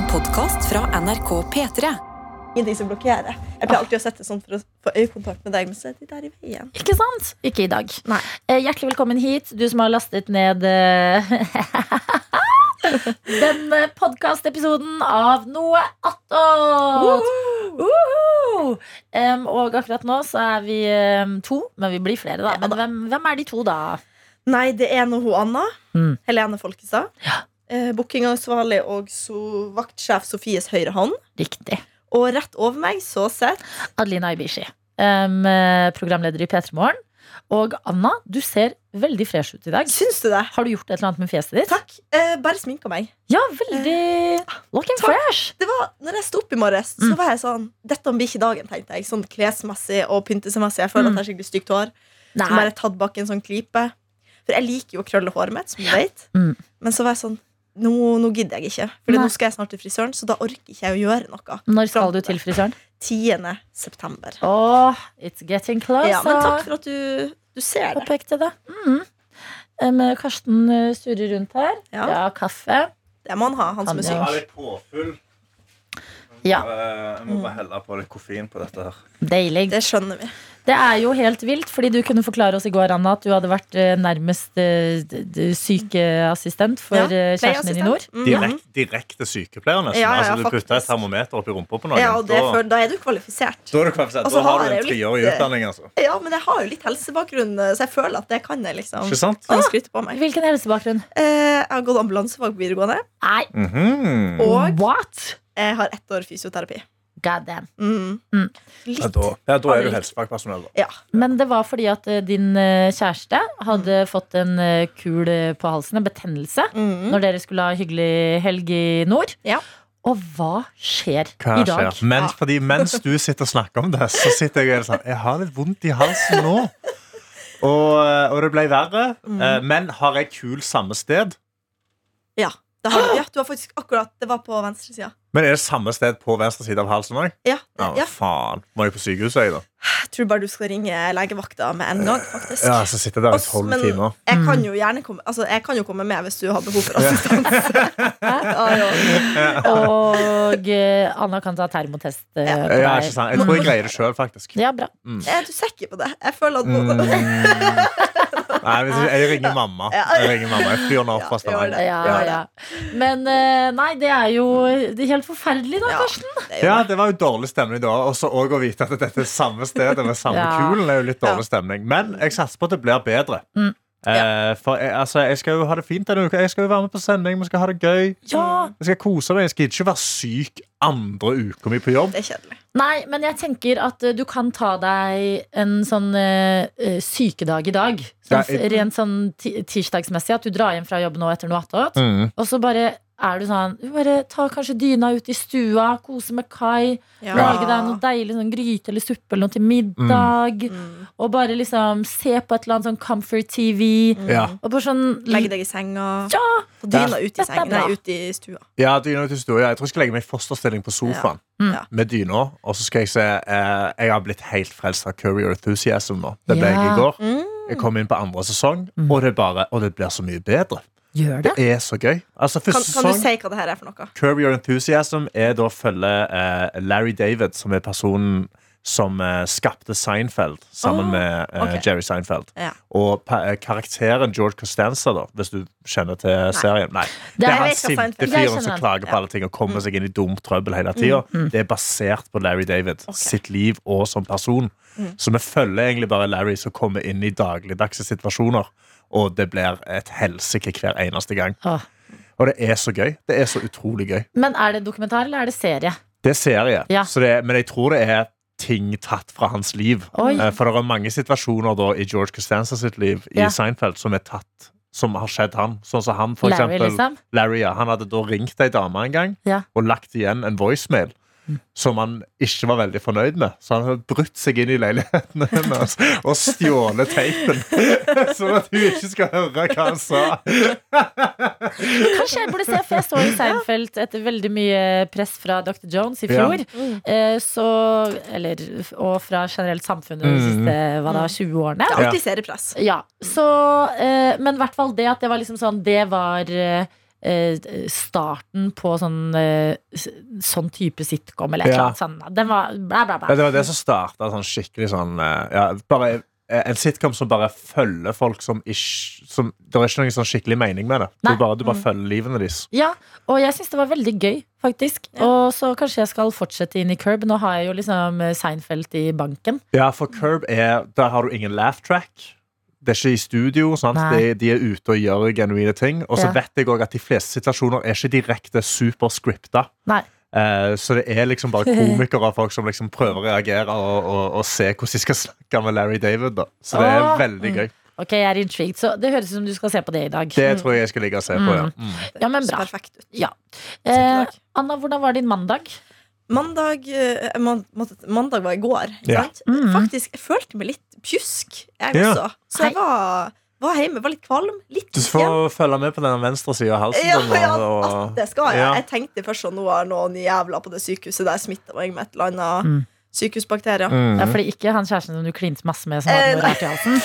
En podkast fra NRK P3. Ingenting som blokkerer. Jeg pleier alltid å sette sånn for å få øyekontakt med deg, men så er de der i veien. Ikke sant? Ikke i dag. Nei. Eh, Hjertelig velkommen hit, du som har lastet ned eh, den podkastepisoden av Noe attåt. Woohoo! Em, og akkurat nå så er vi um, to, men vi blir flere, da. Ja, Men da. hvem, hvem er de to, da? Nei, det er nå hun Anna. Mm. Helene Folkestad. Eh, Bookingansvarlig og so vaktsjef Sofies høyre hånd. Riktig. Og rett over meg så sitter Adelina Ibishi, em, eh, programleder i P3 Morgen. Og Anna, du ser veldig fresh ut i dag. Syns du det? Har du gjort et eller annet med fjeset ditt? Takk. Eh, bare sminka meg. Ja, veldig looking takk. fresh. Det var, når jeg sto opp i morges, så var jeg sånn Dette blir ikke dagen, tenkte jeg. Sånn klesmessig og pyntesemessig. Jeg føler Mm. at jeg har skikkelig stygt hår. Nei. bare tatt bak en sånn klype. For jeg liker jo å krølle håret mitt, som du vet. Mm. Men så var jeg sånn nå, nå gidder jeg ikke. For nå skal jeg snart til frisøren, så da orker ikke jeg å gjøre noe. Når skal du til frisøren? 10. september. Oh, it's getting close. Ja, men takk for at du, du ser det. Påpekte det. Mm. Em, Karsten eh, surrer rundt her. Ja. Ja, kaffe. Det må han ha, han som er syk. Han er litt påfyll. Ja, Eh, Jeg må bare helle på litt koffein på dette her. deilig. Det skjønner vi. Det er jo helt vilt, fordi du kunne forklare oss i går, Anna, at du hadde vært eh, nærmest eh, sykeassistent for Ja, kjæresten din i nord. Direkt, direkte sykepleier, nesten. Ja, ja, altså, du putta et termometer oppi rumpa på noen. Ja, og for, da er du kvalifisert. da er du kvalifisert. Og Da har du en treårig utdanning, altså. Ja, men jeg har jo litt helsebakgrunn, så jeg føler at det kan jeg liksom Ikke sant? skryte på meg. Hvilken helsebakgrunn? Eh, jeg har gått ambulansefag på videregående, Nei, Mhm. og what? Jeg har ett år fysioterapi. God damn. Mm. Mm. Litt. Ja, da, ja, da er du helsefagpersonell, da. Ja. Men det var fordi at eh, din eh, kjæreste hadde fått en eh, kul på halsen, en betennelse, Mm. når dere skulle ha hyggelig helg i nord. Ja. Og hva skjer Hva i dag? skjer? Mens, Ja. fordi, mens du sitter og snakker om det, så sitter jeg og sånn Jeg har litt vondt i halsen nå. Og, og det ble verre. Mm. Men har jeg kul samme sted? Ja, det har, ja, du har faktisk akkurat Det var på venstre sida. Men er det samme sted på venstre side av halsen òg? Ja, Ja, ja. faen. Må jeg på sykehuset, jeg, da? Jeg tror bare du skal ringe legevakta med en gang, faktisk. Ja, så sitter der i tolv men timer. Jeg Mm. kan jo gjerne komme Altså, jeg kan jo komme med hvis du har behov for assistanse. ja, ja. Og eh, Anna kan ta termotest eh, Ja. Ja, ikke sant? Jeg tror jeg greier det sjøl, faktisk. Ja, bra. Er du sikker på det? Jeg føler at Mm. Nei, hvis jeg, jeg ringer mamma. Jeg ringer mamma Jeg flyr nå opp fra Ja, Stavanger. Ja, Ja. ja. Men eh, nei, det er jo det er helt forferdelig, da, Ja. Karsten. det Ja, det. var jo dårlig stemning da. Og så òg å vite at dette er samme sted med samme Ja. kulen, er jo litt dårlig stemning. Men jeg satser på at det blir bedre. Mm. Eh, for jeg, altså, jeg skal jo ha det fint denne uka. Jeg skal jo være med på sending. Vi skal ha det gøy. Ja. Jeg skal kose meg. Jeg skal ikke være syk andre uka mi på jobb. Det er kjedelig. Nei, men jeg tenker at eh, du kan ta deg en sånn eh, eh, sykedag i dag. Sånn, Ja, jeg- Rent sånn tirsdagsmessig. At du drar hjem fra jobb nå etter noe attåt. Mm. Og så bare er du sånn Bare ta kanskje dyna ut i stua, kose med Kai. Ja. Lage deg noe deilig sånn gryte eller suppe eller noe til middag. Mm. Og bare liksom se på et eller annet sånn comfort TV. Mm. Og bare sånn Legge deg i senga. Ja! Få dyna ut i senga. Nei, ut i stua. Ja, dyna ut i stua. Jeg tror jeg skal legge meg i fosterstilling på sofaen Mm. Ja. med dyna. Og så skal jeg se eh, Jeg har blitt helt frelst av Curry or Enthusiasm nå. Det ble jeg i går. Mm. Jeg kom inn på andre sesong, Mm. og, det bare, og det blir så mye bedre. Gjør det. Det er så gøy. Altså, Kan, kan du si hva det her er for noe? Curb Your Enthusiasm er da følge eh, Larry David, som er personen som uh, skapte Seinfeld sammen oh, med uh, okay. Jerry Seinfeld. Ja. Og karakteren George Costanza, da, hvis du kjenner til serien Nei. Det er- er han sinte fyren som klager på Ja. alle ting og kommer seg inn i dumt trøbbel hele tida. Mm. Det er basert på Larry David okay. sitt liv og som person. Mm. Så vi følger egentlig bare Larry som kommer inn i dagligdagse situasjoner. Og det blir et helsike hver eneste gang. Åh. Og det er så gøy. Det er så utrolig gøy. Men er det dokumentar, eller er det serie? Det er serie, Ja. så det, men jeg tror det er ting tatt fra hans liv. Oi. Eh, For det er mange situasjoner da i George Costanza sitt liv i Ja. Seinfeld som er tatt som har skjedd han. Sånn som han, for Larry, eksempel. liksom? Larry, ja. Han hadde da ringt ei dame en gang Ja. og lagt igjen en voicemail. Som han ikke var veldig fornøyd med. Så han hadde brutt seg inn i leiligheten hennes og stjålet teipen. Sånn at hun ikke skal høre hva han sa. Kanskje jeg burde se, for jeg så i Seinfeld etter veldig mye press fra Dr. Jones i fjor. Ja. så, eller, og fra generelt samfunnet de Mm. siste hva da, 20 årene. Det er alltid seriepress. Ja, så, eh, Men i hvert fall det at det var liksom sånn Det var eh, eh, starten på sånn, eh, sånn type sitcom eller et eller Ja. annet sånt. Den var bla, bla, Ja, det var det som starta sånn skikkelig sånn eh, ja, bare, eh, En sitcom som bare følger folk som ikke som, Det er ikke noen sånn skikkelig mening med det. Nei. Du bare, du bare følger livene deres. Ja, og jeg syns det var veldig gøy, faktisk. Ja. Og så kanskje jeg skal fortsette inn i Curb. Nå har jeg jo liksom eh, Seinfeld i banken. Ja, for Curb er Der har du ingen laugh track. Det er ikke i studio. Sant? De, de er ute og gjør genuine ting. Og så Ja. vet jeg òg at de fleste situasjoner er ikke direkte superscripta. Nei. Eh, så det er liksom bare komikere og folk som liksom prøver å reagere og, og, og se hvordan de skal snakke med Larry David. Da. Så det er Åh. veldig gøy. Ok, jeg er intrigued, så det høres ut som du skal se på det i dag. Det tror jeg jeg skal ligge og se på. Ja. Mm. Ja, men bra. Ja. Eh. Anna, hvordan var din mandag? Mandag, eh, man, mandag var i går. Ikke Ja. sant? Mhm. Faktisk, jeg følte meg litt pjusk, jeg Ja. også. Så jeg var, var hjemme, var litt kvalm. Litt Du får følge med på den venstre sida av halsen. Ja, ja, og- at det skal jeg. Ja. Jeg tenkte først sånn, nå er noen jævla på det sykehuset der smitta meg med et eller annet Mm. Sykehusbakterier. Mm. Ja, fordi ikke han kjæresten som du klinte masse med, som Eh, hadde noe rart i halsen.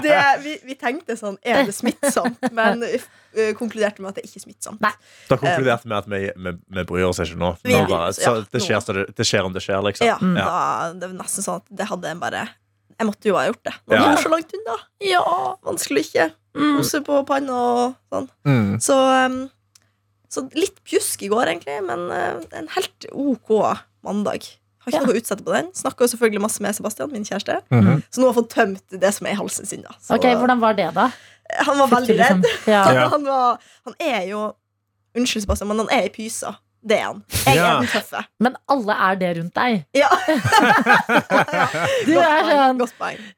Det, vi, vi tenkte sånn, er det smittsomt? Men uh, konkluderte med at det ikke er smittsomt. Nei. Da konkluderte vi med at vi, vi, vi bryr oss ikke nå. Nå bare, så ja, det, skjer, så det, det skjer om det skjer, liksom. Ja, Mm. da, det var nesten sånn at det hadde en bare Jeg måtte jo ha gjort det. Når Ja. er så langt unna. Ja. vanskelig ikke Mm. på panna og sånn. Mm. Så, um, så litt pjusk i går, egentlig, men uh, en helt OK mandag. Har ikke Ja. noe å utsette på den. Snakker selvfølgelig masse med Sebastian, min kjæreste. Mhm. Så nå har jeg fått tømt det som er i halsen sin. Da. Så, Ok, Hvordan var det, da? Han var veldig Fikk liksom- redd. Ja. Han, var, han er jo Unnskyld, Sebastian, men han er i pysa. Det er han. Jeg Ja. er den tøffe. Men alle er det rundt deg. Ja. Du er sånn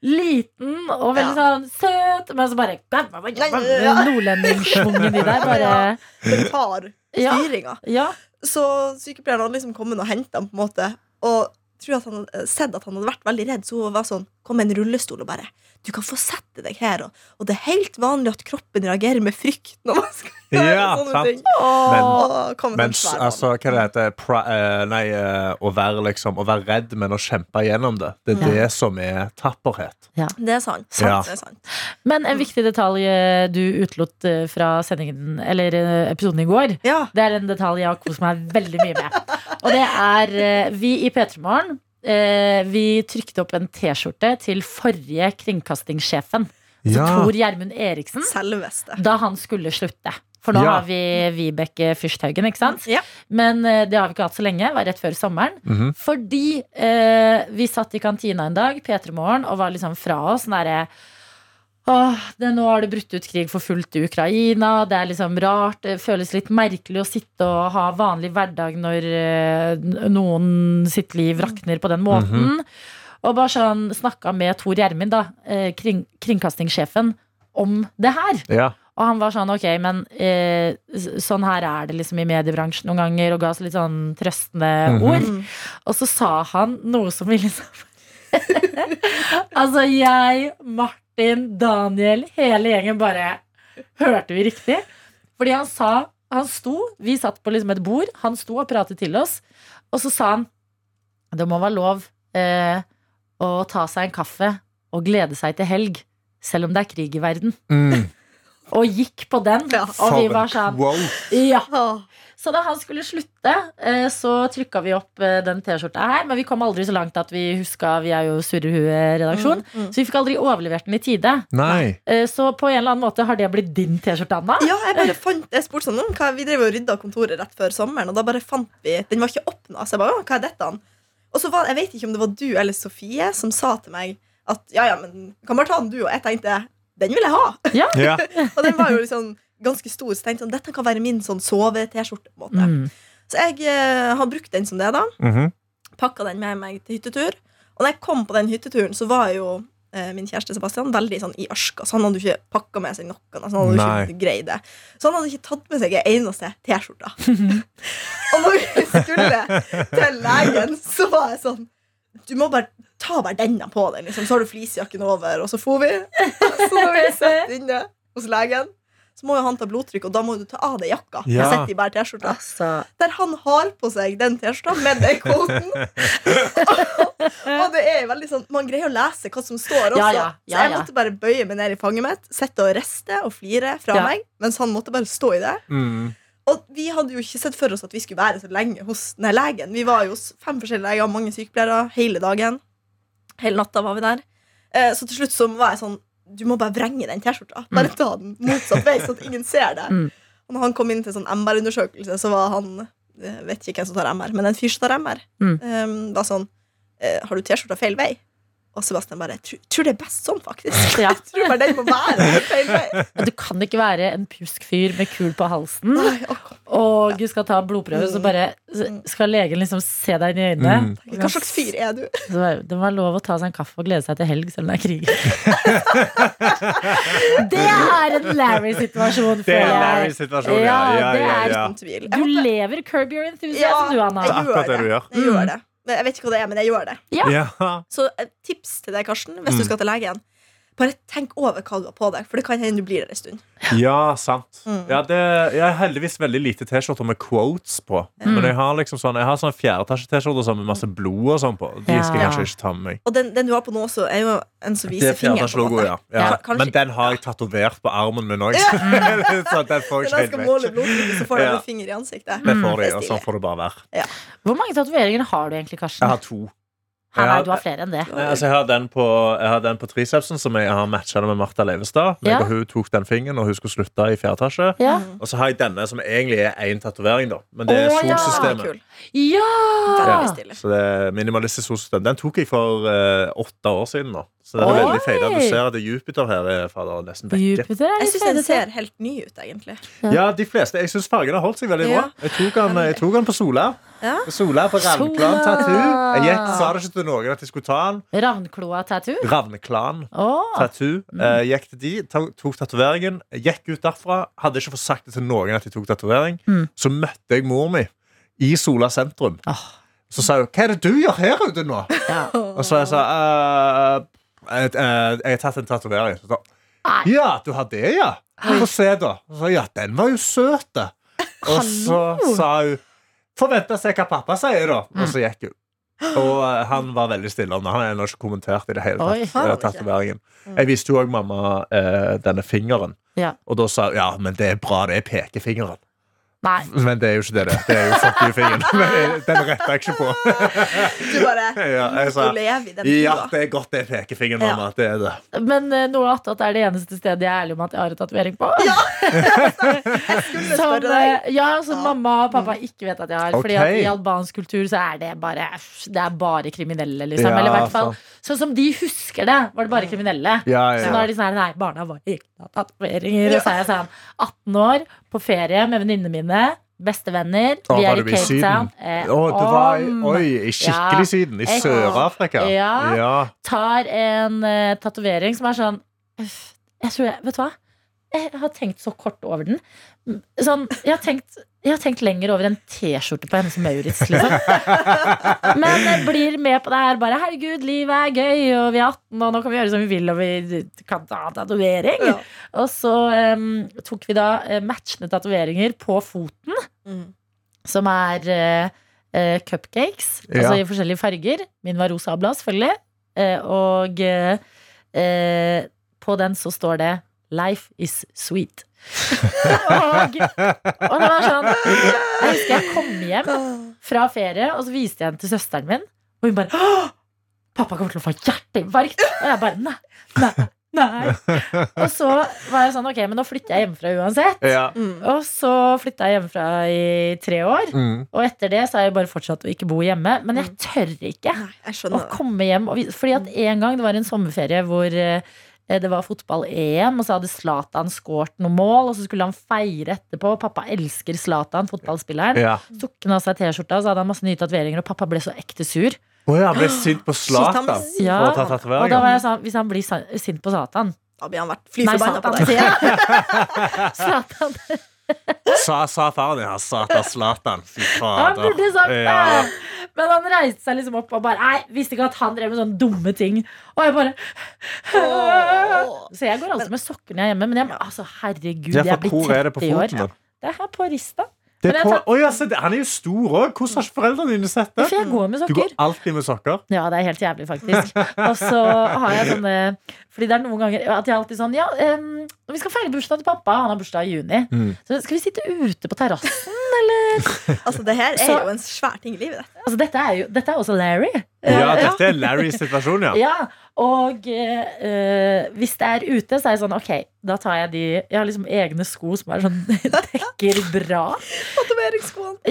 liten og veldig sånn søt, men så bare. Nordlendingssvungen i deg. Bare Den tar Ja. styringa. Ja. Så sykepleieren hadde liksom kommet og henta ham, på en måte. Og tror at han hadde sett at han hadde vært veldig redd, så hun var sånn Kom med en rullestol og bare Du kan få sette deg her, og, og det er helt vanlig at kroppen reagerer med frykt når man skal gjøre Ja, sånne sant. ting. Men, kom med en mens, altså, hva det heter pra, eh, Nei, eh, å være liksom Å være redd, men å kjempe gjennom det. Det er Ja. det som er tapperhet. Ja. Det er sant. Ja. Det er sant. Men en viktig detalj eh, du utelot eh, fra sendingen, eller eh, episoden i går, Ja. det er en detalj jeg har kost meg veldig mye med. Og det er eh, vi i P3 Morgen. eh, Vi trykte opp en T-skjorte til forrige kringkastingssjefen. Altså Ja. Tor Gjermund Eriksen. Selveste. Da han skulle slutte. For nå Ja. har vi Vibeke Fyrsthaugen, ikke sant? Ja. Men eh, det har vi ikke hatt så lenge. Det var rett før sommeren. Mhm. Fordi eh, vi satt i kantina en dag, P3 Morgen, og var liksom fra oss sånn derre Åh, det, nå har det brutt ut krig for fullt i Ukraina. Det er liksom rart. Det føles litt merkelig å sitte og ha vanlig hverdag når eh, noen sitt liv rakner på den måten. Og bare sånn snakka med Tor Gjermund, da, eh, kring, kringkastingssjefen, om det her. Ja. Og han var sånn, ok, men eh, sånn her er det liksom i mediebransjen noen ganger, og ga oss litt sånn trøstende Mhm. ord. Mm. Og så sa han noe som vi liksom Altså, jeg, Martin, Daniel, hele gjengen bare Hørte vi riktig? Fordi han sa Han sto, vi satt på liksom et bord, han sto og pratet til oss, og så sa han det må være lov eh, å ta seg en kaffe og glede seg til helg, selv om det er krig i verden. Mm. Og gikk på den, Ja. og vi var sånn. Ja. Så da han skulle slutte, eh, så trykka vi opp eh, den T-skjorta her. Men vi kom aldri så langt at vi huska Vi er jo Surrehue-redaksjon. Mm, mm. Så vi fikk aldri overlevert den i tide. Nei. Eh, Så på en eller annen måte har det blitt din T-skjorte, Anna. Ja, jeg bare fant Jeg spurte sånn, hva, Vi drev og rydda kontoret rett før sommeren, og da bare fant vi Den var ikke åpna. Så jeg bare, hva er dette? Og så var, Jeg vet ikke om det var du eller Sofie som sa til meg at ja, ja, men du kan bare ta den, du. Og jeg tenkte den vil jeg ha. Ja. Og den var jo liksom ganske stor, så jeg tenkte sånn, dette kan være min sånn sove-T-skjorte. på en måte Mm. Så jeg eh, har brukt den som det, da. Mhm. Pakka den med meg til hyttetur. Og når jeg kom på den hytteturen, så var jo eh, min kjæreste Sebastian veldig sånn i ørska, så han hadde ikke pakka med seg noe. Altså, han hadde Nei. ikke greid det. Så han hadde ikke tatt med seg en eneste T-skjorte. og når vi skulle til legen, så var jeg sånn Du må bare ta bare denne på deg, liksom. så har du fleecejakken over, og så for vi. så når vi sitter inne hos legen, så må jo han ta blodtrykk, og da må du ta av deg jakka. Jeg Ja. sitter i bare T-skjorta Altså, der han har på seg den T-skjorta med den kvoten. Og det er veldig sånn Man greier å lese hva som står også. Ja, ja, ja, så jeg måtte bare bøye meg ned i fanget mitt, sitte og riste og flire fra Ja. meg, mens han måtte bare stå i det. Mm. Og vi hadde jo ikke sett for oss at vi skulle være så lenge hos denne legen. Vi var jo hos fem forskjellige leger, mange sykepleiere, hele dagen. Hele natta var vi der. Eh, Så til slutt så var jeg sånn Du må bare vrenge den T-skjorta. Bare ta den motsatt vei, så at ingen ser det. Mm. Og når han kom inn til sånn MR-undersøkelse, så var han jeg vet ikke hvem som tar MR, men en fyr som tar MR, Mm. um, var sånn eh, Har du T-skjorta feil vei? Og Sebastian bare jeg Tror det er best sånn, faktisk. Ja. Jeg tror bare den må være feil vei. Du kan ikke være en pjusk fyr med kul på halsen Nei, og skal ta blodprøve, så bare skal legen liksom se deg inn i øynene. Mm. Hva slags fyr er du? Så bare, Det var lov å ta seg en kaffe og glede seg til helg, selv om det er krig. det er en Larry-situasjon, Det er en. Larry-situasjon, ja. Ja, ja, det ja, er ja. Uten tvil. Du lever Curb Your Enthusiasm, du, Anna. Det er akkurat det du gjør. Jeg gjør det. Men Jeg vet ikke hva det er, men jeg gjør det. Ja. Ja. Så tips til deg, Karsten, hvis Mm. du skal til legen. Bare tenk over hva du har på deg, for det kan hende du blir der en stund. Ja, sant. Mm. Ja, det, jeg har heldigvis veldig lite T-skjorter med quotes på. Men jeg har liksom sånn Jeg har sånn fjerdeetasje-T-skjorter sånn med masse blod og sånn på. De skal jeg kanskje ikke ta med meg. Og den, den du har på nå også, er jo en som viser er fingeren. ja. ja. Ja, Men den har jeg tatovert på armen min òg. så den får jeg ikke helt vekk. blodtrykket, så får du Ja. en finger i ansiktet. Det får Det de, er og sånn får det bare være. Hvor mange tatoveringer har du egentlig, Karsten? Jeg har to. Hæ, nei, du har flere enn det. Nei, altså jeg, har den på, jeg har den på tricepsen, som jeg har matcha med Martha Leivestad. Ja. og hun tok den fingeren når hun skulle slutte i fjerde etasje. Ja. Og så har jeg denne, som egentlig er én tatovering, da. Men det er oh, solsystemet. Ja! ja! Så det er minimalistisk solsystem. Den tok jeg for uh, åtte år siden nå. Så det er Oi! veldig at Du ser at det er Jupiter her er fader, nesten vekke. Jupiter er Jeg litt syns den ser helt ny ut, egentlig. Ja, de fleste. Jeg syns fargen har holdt seg veldig bra. Ja. Jeg tok han, jeg tok han på Sola. Ja. Sola på Ravnklan Sola! tattoo. Jeg gikk, sa det ikke til noen at jeg skulle ta den. Ravnklan Å, tattoo. Eh, gikk til de, to- tok tatoveringen, gikk ut derfra. Hadde ikke fått sagt det til noen at jeg tok tatovering. Mm. Så møtte jeg mor mi i Sola sentrum. Åh. Så sa hun 'Hva er det du gjør her ute nå?' ja. Og så jeg sa «Eh, eh, Jeg har tatt en tatovering. Så Ja, du har det, ja? Få se, da. Så ja, den var jo søt, da. Og så sa hun Får vente og se hva pappa sier, da. Mm. Og så gikk hun. Og eh, han var veldig stille om det. Han har ennå ikke kommentert i det hele tatt. Tatoveringen. Jeg viste jo òg mamma eh, denne fingeren. Ja. Og da sa hun ja, men det er bra, det er pekefingeren. Nei. Men det er jo ikke det, det. Det er jo fuck you-fingeren. Men Den retter jeg ikke på. Du bare Ja, jeg sa lever i den ja, det er godt det er pekefingeren, Ja. mamma. Det er det. Men uh, noe attåt er det eneste stedet jeg er ærlig om at jeg har en tatovering på. Skulle Som, spørre deg. eh, ja, som Ja. mamma og pappa ikke vet at jeg har. Okay. Fordi at i albansk kultur så er det bare Det er bare kriminelle, liksom. Ja, Eller i hvert fall sånn som de husker det, var det bare kriminelle. Ja, Så ja. nå er de sånn her, nei, barna var ikke tatoveringer. Og så er jeg sånn 18 år, på ferie med venninnene mine. Bestevenner. Vi er i Cape? Town. Eh, oh, du var i, oi, i skikkelig Ja. Syden. I Sør-Afrika. Ja. ja. tar en uh, tatovering som er sånn Jeg tror jeg, Vet du hva? Jeg har tenkt så kort over den. Sånn, jeg, har tenkt, jeg har tenkt lenger over en T-skjorte på henne som Maurits, liksom. Men jeg blir med på det her. Bare herregud, livet er gøy, og vi er 18, og nå kan vi gjøre som vi vil, og vi kan ta tatovering. Ja. Og så um, tok vi da eh, matchende tatoveringer på foten, Mm. som er eh, cupcakes, Ja. altså i forskjellige farger. Min var rosa og blå, selvfølgelig. Uh, og uh, eh, på den så står det 'Life is sweet'. og, og det var sånn Jeg husker jeg kom hjem fra ferie, og så viste jeg den til søsteren min. Og hun bare 'Pappa kommer til å få hjerteinfarkt!' Og jeg bare nei, nei, nei. Og så var jeg sånn, ok, men nå flytter jeg hjemmefra uansett. Ja. Mm. Og så flytta jeg hjemmefra i tre år. Mm. Og etter det så har jeg bare fortsatt å ikke bo hjemme. Men jeg tør ikke Nei, jeg å komme hjem. Og fordi at en gang det var en sommerferie hvor eh, det var fotball-EM, og så hadde Zlatan skåret noen mål, og så skulle han feire etterpå. Pappa elsker Zlatan, fotballspilleren. Ja. Han av seg T-skjorta, og så hadde han masse nye tatoveringer, og pappa ble så ekte sur. Å ja, han ble sint på Zlatan Ja. for å ta Og da var jeg sånn, hvis han blir sint på Satan Da blir han vært fly forbanna på deg. Zlatan. Sa, sa faren din ja, Satan Zlatan. Fy Han fader. burde sagt Ja. Men han reiste seg liksom opp og bare Nei, visste ikke at han drev med sånne dumme ting. Og jeg bare. Så jeg går altså med sokker når jeg er hjemme. Men jeg, altså, herregud, jeg er blitt hvor er det på 30 år. Det er her på rista. Det er på, tar- Oi, altså, det, han er jo stor òg. Hvordan har ikke foreldrene dine sett det? Jeg går med Du går alltid med sokker. Ja, det er helt jævlig, faktisk. Og så har jeg sånne Fordi det er noen ganger at jeg alltid sånn Ja, um, vi skal feire bursdagen til pappa. Han har bursdag i juni. Mm. Så skal vi sitte ute på terrassen? Altså, det her er Så- jo en svær ting i livet. Altså, dette er jo Dette er også Larry. Ja, dette er Larrys situasjon, ja. Ja, og eh, hvis det er ute, så er jeg sånn Ok, da tar jeg de Jeg har liksom egne sko som er sånn dekker bra.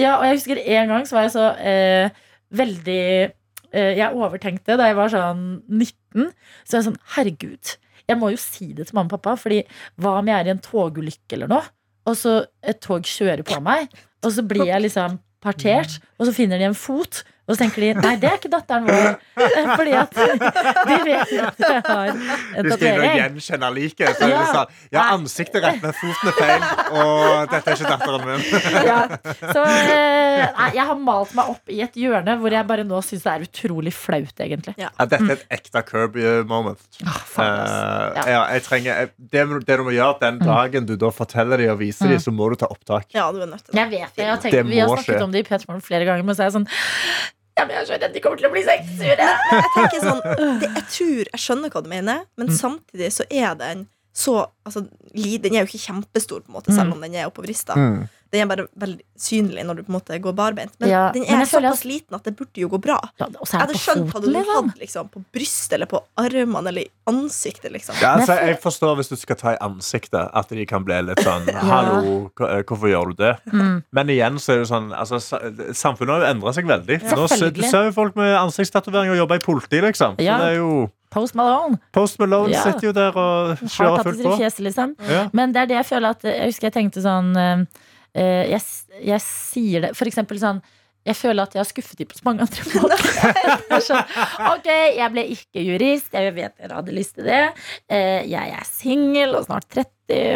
Ja, og jeg husker en gang så var jeg så eh, veldig eh, Jeg overtenkte da jeg var sånn 19. Så jeg sånn, herregud, jeg må jo si det til mamma og pappa. Fordi hva om jeg er i en togulykke eller noe, og så et tog kjører på meg, og så blir jeg liksom partert, og så finner de en fot, og så tenker de nei, det er ikke datteren vår. Fordi at de vet at jeg har en Du skal inn og tatovering. gjenkjenne liket. Ja. sånn, ja, ansiktet rett, men foten er feil. Og dette er ikke datteren min. Ja. Så eh, nei, jeg har malt meg opp i et hjørne hvor jeg bare nå syns det er utrolig flaut, egentlig. Ja, dette er et ekte Kirby-moment. ass. Eh, ja, jeg trenger, det, det du må gjøre den dagen du da forteller dem og viser dem, så må du ta opptak. Ja, du er nødt til det. Jeg vet det. Jeg har tenkt, Det vi har snakket skje. om det i Petermorgen flere ganger, men så er jeg sånn ja, men jeg skjønner at de kommer til å bli sure. Jeg tenker sånn det, Jeg tror jeg skjønner hva du mener, men samtidig så er den så altså, Den er jo ikke kjempestor, på en måte selv om den er oppover rista. Mm. Den er bare veldig synlig når du på en måte går barbeint. Men Ja, den er men føler at... liten at det burde jo gå bra. Ja, Jeg hadde skjønt hva du hatt hadde liksom, på brystet eller på armene eller i ansiktet. Liksom. Ja, altså, jeg forstår hvis du skal ta i ansiktet, at de kan bli litt sånn Hallo, eh, hvorfor gjør du det? Mm. Men igjen så er det sånn altså, Samfunnet har jo endra seg veldig. Nå ser, du ser jo folk med ansiktstatoveringer jobber i politi, liksom. Så det er jo Post Malone. Post Malone Ja. sitter jo der og kjører fullt på. i fjeset, liksom. Ja. Men det er det jeg føler at Jeg husker jeg tenkte sånn eh, eh, jeg, jeg sier det For eksempel sånn jeg føler at jeg har skuffet dem på så mange andre måter. Er sånn, ok, jeg ble ikke jurist. Jeg vet dere hadde lyst til det. Eh, Jeg er singel og snart 30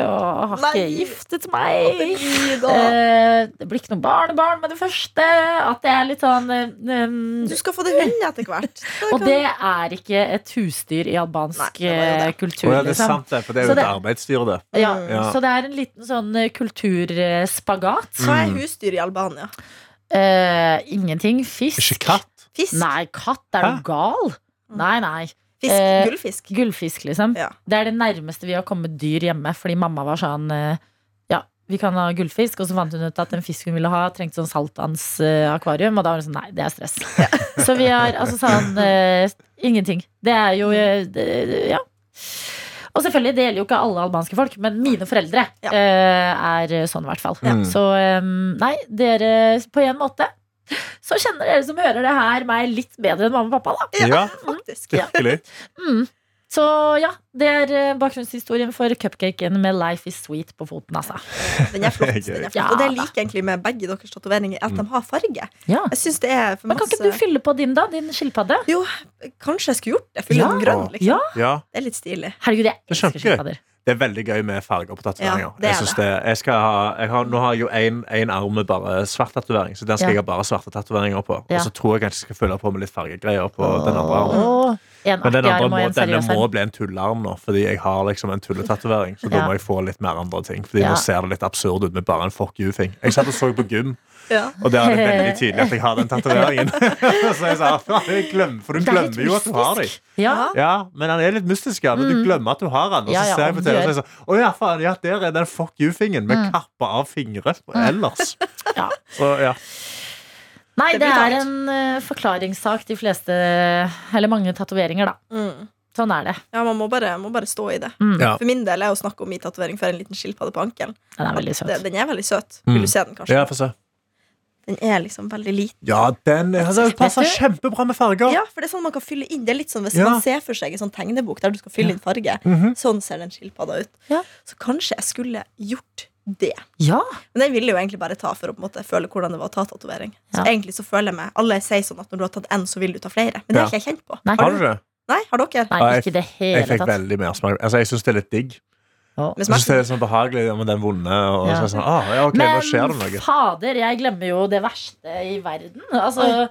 og har ikke giftet meg. Eh, Det blir ikke noe barnebarn med det første. At det er litt sånn um, Du skal få det hund etter hvert. Og det er ikke et husdyr i albansk Nei, kultur. Ja, det er liksom. sant, det. For det er Så jo et det- arbeidsdyr, det. Ja, Ja. Så det er en liten sånn kulturspagat. Hva Mm. er husdyr i Albania? Eh, ingenting. Fisk. Ikke katt. Fisk? Nei, katt. Er du Hæ? gal? Nei, nei. Fisk? uh, Gullfisk? Gullfisk, liksom. Ja. Det er det nærmeste vi har kommet dyr hjemme, fordi mamma var sånn uh, Ja, vi kan ha gullfisk, og så fant hun ut at en fisk hun ville ha, trengte sånn saltvannsakvarium, og da var hun sånn Nei, det er stress. Så vi har altså sånn Ingenting. Det er jo det, Ja. Og selvfølgelig, det gjelder jo ikke alle albanske folk, men mine foreldre Ja. eh, er sånn, i hvert fall. Ja. Så eh, nei, dere på en måte så kjenner dere som hører det her, meg litt bedre enn mamma og pappa, da. Ja, Faktisk. Ja. Mm. Så ja, det er eh, bakgrunnshistorien for cupcaken med Life is sweet på foten, altså. Den er flott. Den er flott. Ja, og det jeg da. liker egentlig med begge deres tatoveringer, er at de har farge. Ja. Jeg synes det er for Men kan masse ikke du fylle på din, da? Din skilpadde? Jo, kanskje jeg skulle gjort det. Fylle Ja. den grønn, liksom. Ja, Ja. Det er litt stilig. herregud, jeg er elsker skilpadder. Det er veldig gøy med farger på tatoveringer. Ja, er jeg synes det. Jeg skal ha, jeg har, nå har jeg jo én arm med bare svart tatovering, så den skal Ja. jeg ha bare svarte tatoveringer på. Ja. Og så tror jeg kanskje jeg skal fylle på med litt fargegreier på den andre armen. En Men den andre må, en denne må bli en tullearm nå, fordi jeg har liksom en tulletatovering. Så da må jeg få litt mer andre ting. Fordi Ja. nå ser det litt absurd ut med bare en fuck you-thing. Jeg satt og så på gym, Ja. og det er det veldig tydelig at jeg har den tatoveringen. så jeg sa jeg glemmer, for du er glemmer jo at du har dem. Ja. Ja, men han er litt mystisk, ja. Men du glemmer at du har han. Og så Mm. Ja, ja, ser jeg på du TV og så er jeg sånn Å ja, faen, ja, der er den fuck you-fingen med Mm. kappa av fingre ellers. Ja. Så ja. Nei, Det det er en uh, forklaringssak, de fleste Eller mange tatoveringer, da. Mm. Sånn er det. Ja, man må bare, må bare stå i det. Mm. Ja. For min del er å snakke om min tatovering for en liten skilpadde på ankelen. Den er veldig Det- søt. Den er veldig søt. Mm. Vil du se den, kanskje? ja, få se. Den er liksom veldig liten. Ja, den altså, passer kjempebra med farger. Ja, for det er sånn man kan fylle inn. Det er litt sånn Hvis Ja. man ser for seg en sånn tegnebok der du skal fylle inn farge, Mhm. sånn ser den skilpadda ut. Ja. Så kanskje jeg skulle gjort det. Ja. Men jeg ville jo egentlig bare ta for å på en måte føle hvordan det var å ta tatovering. Så Ja. egentlig så føler jeg meg Alle sier sånn at når du har tatt én, så vil du ta flere. Men det har ikke jeg kjent på. Nei. Har du det? Nei, har dere? Nei, ikke det ikke tatt det Jeg hele fikk tatt. veldig mersmak. Altså, jeg syns det er litt digg. Ja. Jeg synes det er sånn behagelig med den vonde. Og Ja. så sånn, ah, ja, okay, Men nå skjer det noe. fader, jeg glemmer jo det verste i verden. Altså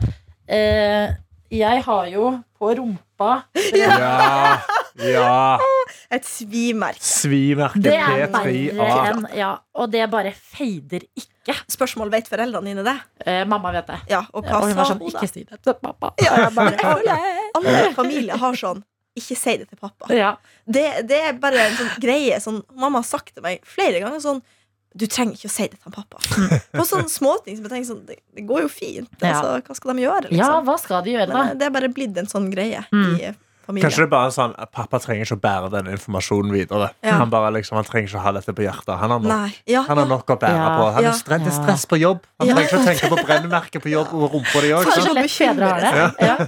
eh, Jeg har jo på rumpa Ja, ja. Et svimerke. Svimerke Det er P3A. verre enn Ja, og det bare fader ikke. Spørsmål, vet foreldrene dine det? Eh, mamma vet det. Ja, og hva Og hun var sa sånn hun da? Ikke si det til pappa. Ja, jeg bare, alle, alle familier har sånn Ikke si det til pappa. ja. Det, det er bare en sånn greie sånn, Mamma har sagt til meg flere ganger sånn Du trenger ikke å si det til pappa. På sånne småting som jeg tenker sånn Det, det går jo fint. Ja. Altså, hva skal de gjøre? ja, Liksom? hva skal de gjøre, da? Men det er bare blitt en sånn greie Mm. i familien. Kanskje det er bare sånn Pappa trenger ikke å bære den informasjonen videre. Ja. Han bare liksom, han trenger ikke å ha dette på hjertet. Han har nok, Ja, han har nok å bære Ja. på. Han Ja. er stress, det er stress på jobb. Han Ja. trenger ikke å tenke på brennmerket på jobb og rumpa di òg.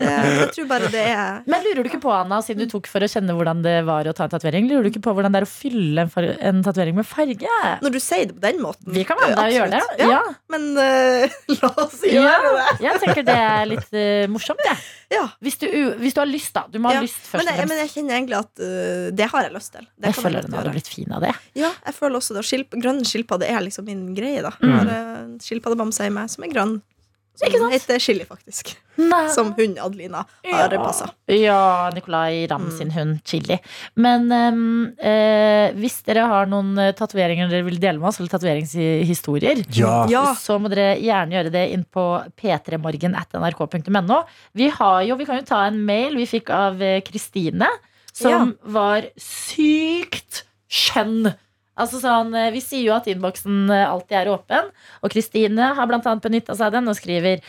Jeg tror bare det er Men lurer du ikke på, Anna, siden du tok for å kjenne hvordan det var å ta en tatovering, lurer du ikke på hvordan det er å fylle en, far- en tatovering med farge? Når du sier det på den måten. Vi kan være med deg og gjøre det. Ja. Ja. Men uh, la oss gjøre Ja, det. jeg tenker det er litt uh, morsomt, jeg. Ja. Hvis, du, u- hvis du har lyst, da. Du må ha Ja, lyst først Men jeg, men jeg kjenner egentlig at uh, det har jeg lyst til. Det Jeg føler den hadde blitt fin av det. Ja, jeg føler også det. Skilp, grønn skilpadde er liksom min greie, da. Mm. Jeg har skilpaddebamse i meg som er grønn. Ikke Som sant? heter Chili, faktisk. Nei. Som hun Adelina har passa. Ja, Nicolay Ramm Mm. sin hund Chili. Men um, eh, hvis dere har noen eh, tatoveringer dere vil dele med oss, eller tatoveringshistorier, Ja. Ja. så må dere gjerne gjøre det inn på p3morgen at nrk.no. Vi jo, vi kan jo ta en mail vi fikk av eh, Kristine, som var sykt skjønn. Altså sånn, eh, Vi sier jo at innboksen eh, alltid er åpen, og Kristine har annet benytta seg av den og skriver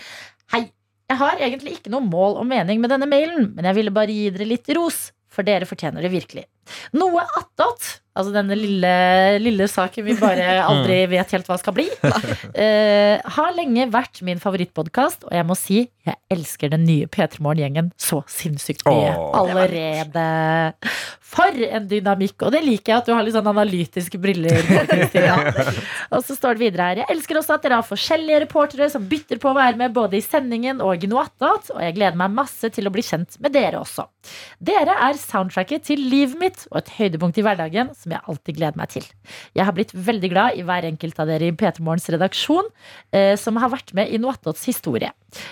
Hei, jeg har egentlig ikke noe mål og mening med denne mailen, men jeg ville bare gi dere litt ros, for dere fortjener det virkelig. Noe attåt, altså denne lille, lille saken vi bare aldri vet helt hva skal bli, Uh, har lenge vært min favorittpodkast, og jeg må si jeg elsker den nye P3 Morgen-gjengen så sinnssykt mye Åh. allerede. For en dynamikk! Og det liker jeg at du har litt sånn analytiske briller. Og så står det videre her Jeg elsker også at dere har forskjellige reportere som bytter på å være med både i sendingen og i noe attåt, og jeg gleder meg masse til å bli kjent med dere også. Dere er soundtracket til livet mitt og et høydepunkt i hverdagen som jeg alltid gleder meg til. Jeg har blitt veldig glad i hver enkelt av dere i P3 Morgens redaksjon eh, som har vært med i noe historie.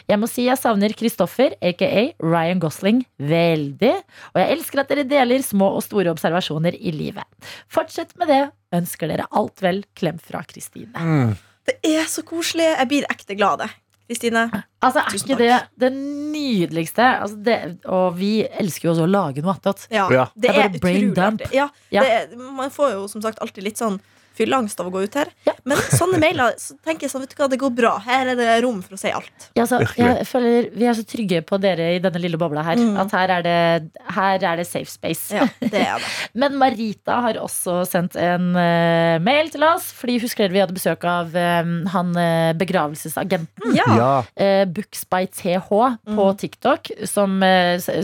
Jeg må si jeg savner Kristoffer, aka Ryan Gosling, veldig. Og jeg elsker at dere deler små og store observasjoner i livet. Fortsett med det. Ønsker dere alt vel. Klem fra Kristine. Mm. Det er så koselig. Jeg blir ekte glad av det. Kristine. Altså, er ikke det det nydeligste? Altså, det, og vi elsker jo også å lage noe attåt. Ja, det Det er er bare brain dump. Ja, Ja. Det man får jo som sagt alltid litt sånn fylleangst av å gå ut her. Ja. Men sånne mailer så tenker jeg sånn, vet du hva, det går bra. Her er det rom for å si alt. Ja, så, jeg føler Vi er så trygge på dere i denne lille bobla her. Mm. At her er, det, her er det safe space. Ja, det er det. Men Marita har også sendt en uh, mail til oss. Fordi husker dere vi hadde besøk av eh, han uh, begravelsesagenten. Ja. Ja. Uh, Books by TH på Mhm. TikTok, som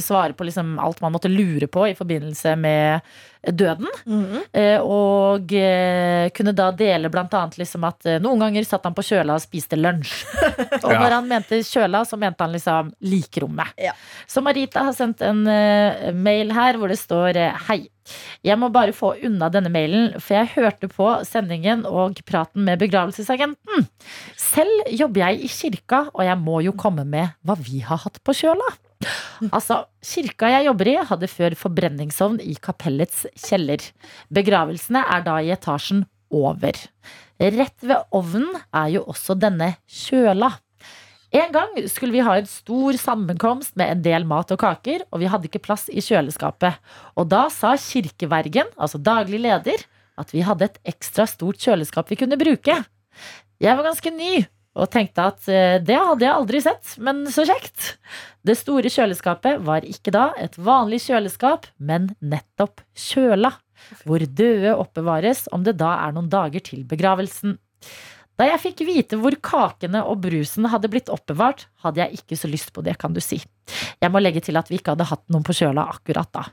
svarer på liksom alt man måtte lure på i forbindelse med døden. Mm -hmm. og eh, kunne da dele blant annet liksom at eh, noen ganger satt han på kjøla og spiste lunsj. og når han mente kjøla, så mente han liksom likrommet. Ja. Så Marita har sendt en mail her hvor det står Hei. Jeg må bare få unna denne mailen, for jeg hørte på sendingen og praten med begravelsesagenten. Selv jobber jeg i kirka, og jeg må jo komme med hva vi har hatt på kjøla. Altså, Kirka jeg jobber i, hadde før forbrenningsovn i kapellets kjeller. Begravelsene er da i etasjen over. Rett ved ovnen er jo også denne kjøla. En gang skulle vi ha en stor sammenkomst med en del mat og kaker, og vi hadde ikke plass i kjøleskapet. Og da sa kirkevergen, altså daglig leder, at vi hadde et ekstra stort kjøleskap vi kunne bruke. Jeg var ganske ny og tenkte at eh, det hadde jeg aldri sett, men så kjekt. Det store kjøleskapet var ikke da et vanlig kjøleskap, men nettopp kjøla, hvor døde oppbevares om det da er noen dager til begravelsen. Da jeg fikk vite hvor kakene og brusen hadde blitt oppbevart, hadde jeg ikke så lyst på det, kan du si. Jeg må legge til at vi ikke hadde hatt noen på kjøla akkurat da.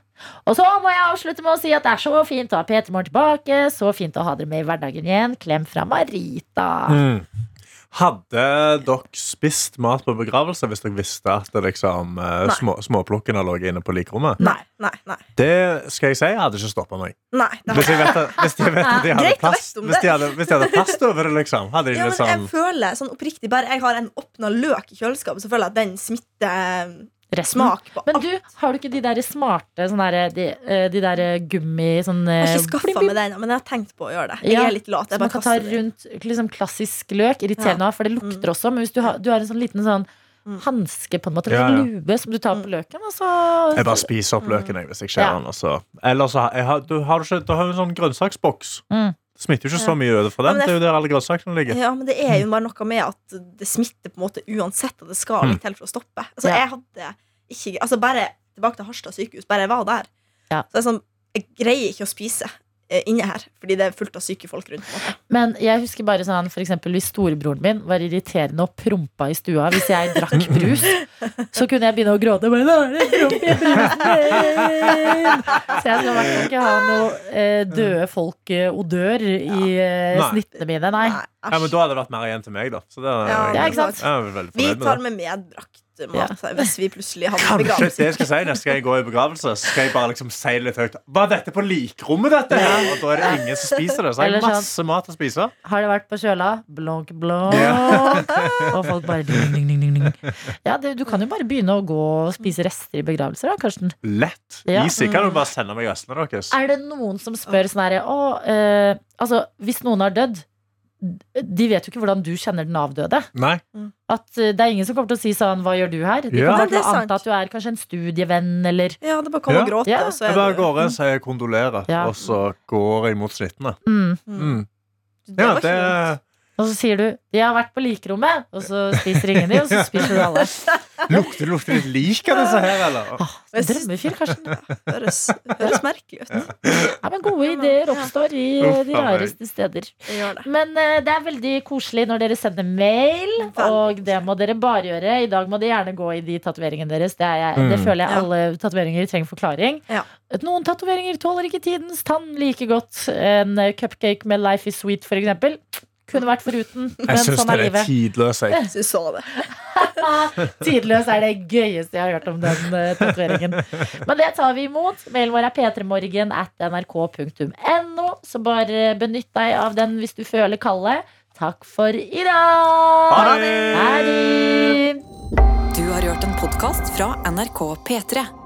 Og så må jeg avslutte med å si at det er så fint å ha Petermor tilbake, så fint å ha dere med i hverdagen igjen. Klem fra Marita. Mm. Hadde dere spist mat på begravelse hvis dere visste at det liksom, eh, små, småplukkene lå inne på likrommet? Nei, nei, nei. Det skal jeg si jeg hadde ikke stoppa meg. nei nei. Hvis jeg vet hvis de, vet at de hadde plast, Hvis de hadde, hvis de hadde plass over det, liksom. Hadde de Ja, men liksom jeg føler sånn oppriktig Bare jeg har en åpna løk i kjøleskapet, så føler jeg at den smitter resten. Smak på Men alt. du, har du ikke de der smarte sånne der, de, eh, de der gummi sånn Jeg har eh, ikke skaffa meg den, men jeg har tenkt på å gjøre det. Jeg Ja, er litt lat. man kan ta rundt liksom klassisk løk. Irriterende, for det lukter også. Men hvis du har, du har en sånn liten sånn Mm. hanske på en måte, Ja, en ja. lube som du tar på løken, og så Jeg bare spiser opp løken jeg, hvis jeg skjærer Ja. den. Altså. Eller så har, jeg har, du, har du ikke, du har jo en sånn grønnsaksboks. Mm. Smitter jo ikke Ja. så mye øde for Ja, den. Ja, Det er det- jo der alle grønnsakene ligger. Ja, men det er jo bare noe med at det smitter på en måte uansett, og det skal litt til for å stoppe. Altså, Ja. jeg hadde ikke Altså, bare tilbake til Harstad sykehus, bare jeg var der. Ja. Så det er sånn, jeg greier ikke å spise inne her, fordi det er fullt av syke folk rundt. Men jeg husker bare sånn for eksempel hvis storebroren min var irriterende og prompa i stua hvis jeg drakk brus, så kunne jeg begynne å gråte. Bare, «Nå er det promp i brusen min!» Så jeg skal i hvert fall ikke ha noe eh, døde folk-odør i eh, Nei. snittene mine. Nei. Nei, Ja, men da hadde det vært mer igjen til meg, da. Så det er, Ja, Ja, ikke sant? Jeg er veldig Vi med tar det. med medbrakt mat hvis vi plutselig hadde Kanskje begravelse. det jeg skal si neste gang jeg går i begravelse. Så skal jeg bare liksom si litt høyt Var dette på likrommet, dette? Ja. Og da er det ingen som spiser det. Så har jeg sånn- masse mat å spise. Har det vært på kjøla? Blonk, blonk. Ja. Og folk bare ding, ding, ding, ding. Ja, det, du kan jo bare begynne å gå og spise rester i begravelser, da, Karsten. Lett. Ja. Easy. Kan du bare sende meg restene deres? Er det noen som spør sånn herre Å, eh, altså, hvis noen har dødd De vet jo ikke hvordan du kjenner den avdøde. Nei. At eh, det er ingen som kommer til å si sånn Hva gjør du her? De Ja. kommer til det å anta at du er kanskje en studievenn, eller Ja, det bare å Ja. og gråte, Ja. Jeg bare går og sier kondolerer, Ja. og så går jeg mot snittene. mm. Mm. Det Ja, var det. Og så sier du 'Jeg har vært på likerommet', og så spiser ingen de, og så spiser du alle. Lukter det lukter litt lik av disse her, eller? Ah, drømmefyr, Karsten. høres, høres merkelig ut. Ja, men gode ideer oppstår i de rareste steder. Men uh, det er veldig koselig når dere sender mail, og det må dere bare gjøre. I dag må det gjerne gå i de tatoveringene deres. Det, er jeg, det Mm. føler jeg alle tatoveringer trenger forklaring. Ja. Noen tatoveringer tåler ikke tidens tann like godt. En cupcake med Life is sweet, for eksempel. Kunne vært foruten, men Jeg syns sånn er det er tidløse. tidløs. Jeg. Jeg så det. Tidløs er det gøyeste jeg har hørt om den uh, tatoveringen. Men det tar vi imot. Mailen vår er p3morgen at nrk.no. Så bare benytt deg av den hvis du føler kallet. Takk for i dag! Ha det! Ha det! Du har hørt en podkast fra NRK P3.